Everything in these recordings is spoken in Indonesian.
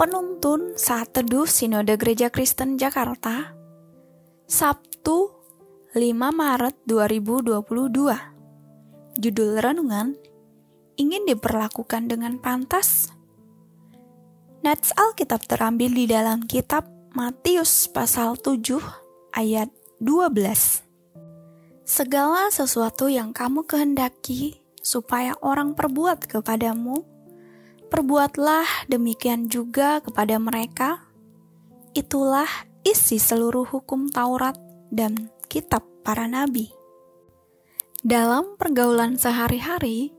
penuntun saat teduh Sinode Gereja Kristen Jakarta, Sabtu 5 Maret 2022. Judul renungan, ingin diperlakukan dengan pantas? Nats Alkitab terambil di dalam kitab Matius pasal 7 ayat 12. Segala sesuatu yang kamu kehendaki supaya orang perbuat kepadamu, Perbuatlah demikian juga kepada mereka. Itulah isi seluruh hukum Taurat dan kitab para nabi. Dalam pergaulan sehari-hari,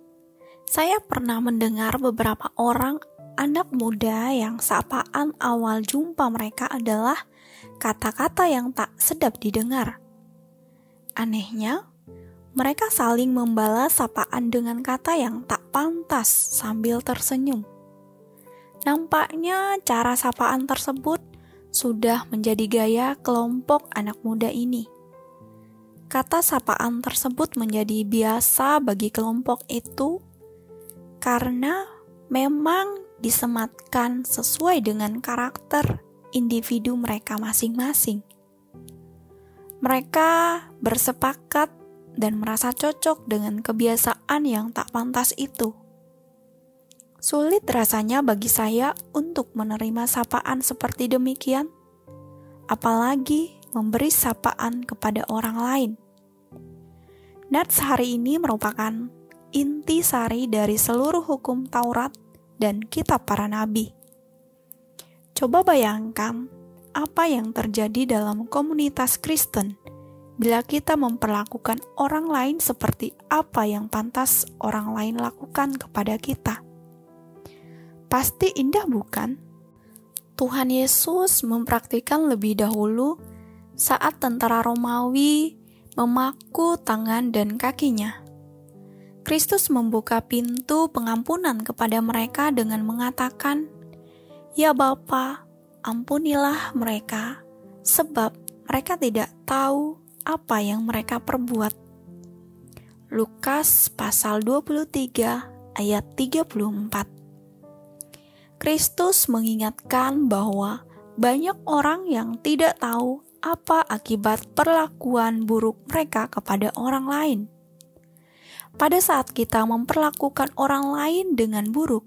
saya pernah mendengar beberapa orang anak muda yang sapaan awal jumpa mereka adalah kata-kata yang tak sedap didengar. Anehnya, mereka saling membalas sapaan dengan kata yang tak pantas sambil tersenyum. Nampaknya cara sapaan tersebut sudah menjadi gaya kelompok anak muda ini. Kata sapaan tersebut menjadi biasa bagi kelompok itu karena memang disematkan sesuai dengan karakter individu mereka masing-masing. Mereka bersepakat dan merasa cocok dengan kebiasaan yang tak pantas itu. Sulit rasanya bagi saya untuk menerima sapaan seperti demikian, apalagi memberi sapaan kepada orang lain. Nats hari ini merupakan inti sari dari seluruh hukum Taurat dan kitab para nabi. Coba bayangkan apa yang terjadi dalam komunitas Kristen bila kita memperlakukan orang lain seperti apa yang pantas orang lain lakukan kepada kita. Pasti indah, bukan? Tuhan Yesus mempraktikkan lebih dahulu saat tentara Romawi memaku tangan dan kakinya. Kristus membuka pintu pengampunan kepada mereka dengan mengatakan, "Ya Bapa, ampunilah mereka, sebab mereka tidak tahu apa yang mereka perbuat. Lukas pasal 23 ayat 34 Kristus mengingatkan bahwa banyak orang yang tidak tahu apa akibat perlakuan buruk mereka kepada orang lain. Pada saat kita memperlakukan orang lain dengan buruk,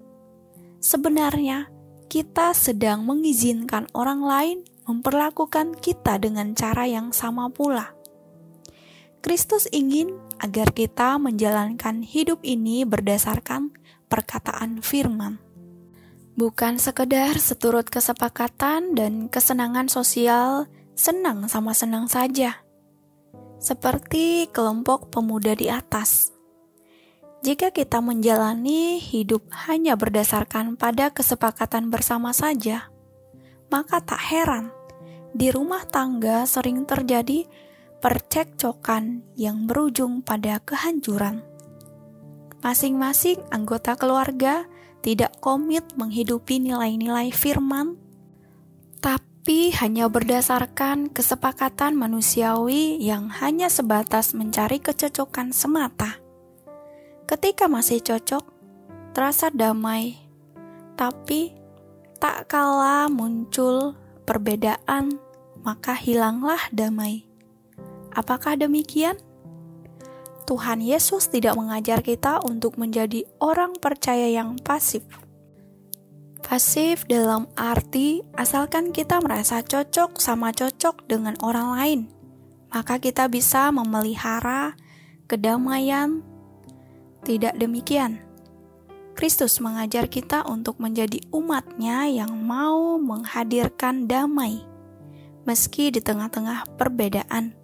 sebenarnya kita sedang mengizinkan orang lain memperlakukan kita dengan cara yang sama pula. Kristus ingin agar kita menjalankan hidup ini berdasarkan perkataan firman. Bukan sekedar seturut kesepakatan dan kesenangan sosial, senang sama senang saja. Seperti kelompok pemuda di atas. Jika kita menjalani hidup hanya berdasarkan pada kesepakatan bersama saja, maka tak heran di rumah tangga sering terjadi percekcokan yang berujung pada kehancuran. Masing-masing anggota keluarga tidak komit menghidupi nilai-nilai firman, tapi hanya berdasarkan kesepakatan manusiawi yang hanya sebatas mencari kecocokan semata. Ketika masih cocok, terasa damai, tapi tak kala muncul perbedaan, maka hilanglah damai. Apakah demikian? Tuhan Yesus tidak mengajar kita untuk menjadi orang percaya yang pasif. Pasif dalam arti asalkan kita merasa cocok sama cocok dengan orang lain, maka kita bisa memelihara kedamaian. Tidak demikian. Kristus mengajar kita untuk menjadi umatnya yang mau menghadirkan damai, meski di tengah-tengah perbedaan.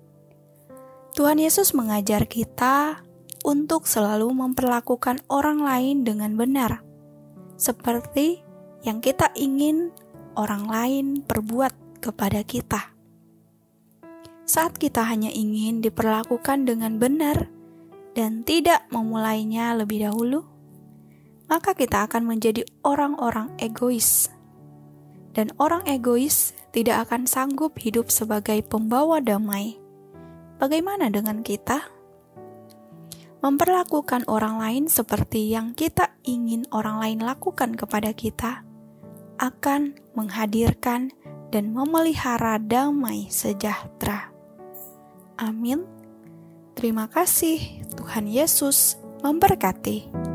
Tuhan Yesus mengajar kita untuk selalu memperlakukan orang lain dengan benar, seperti yang kita ingin orang lain perbuat kepada kita. Saat kita hanya ingin diperlakukan dengan benar dan tidak memulainya lebih dahulu, maka kita akan menjadi orang-orang egois. Dan orang egois tidak akan sanggup hidup sebagai pembawa damai Bagaimana dengan kita? Memperlakukan orang lain seperti yang kita ingin orang lain lakukan kepada kita akan menghadirkan dan memelihara damai sejahtera. Amin. Terima kasih, Tuhan Yesus memberkati.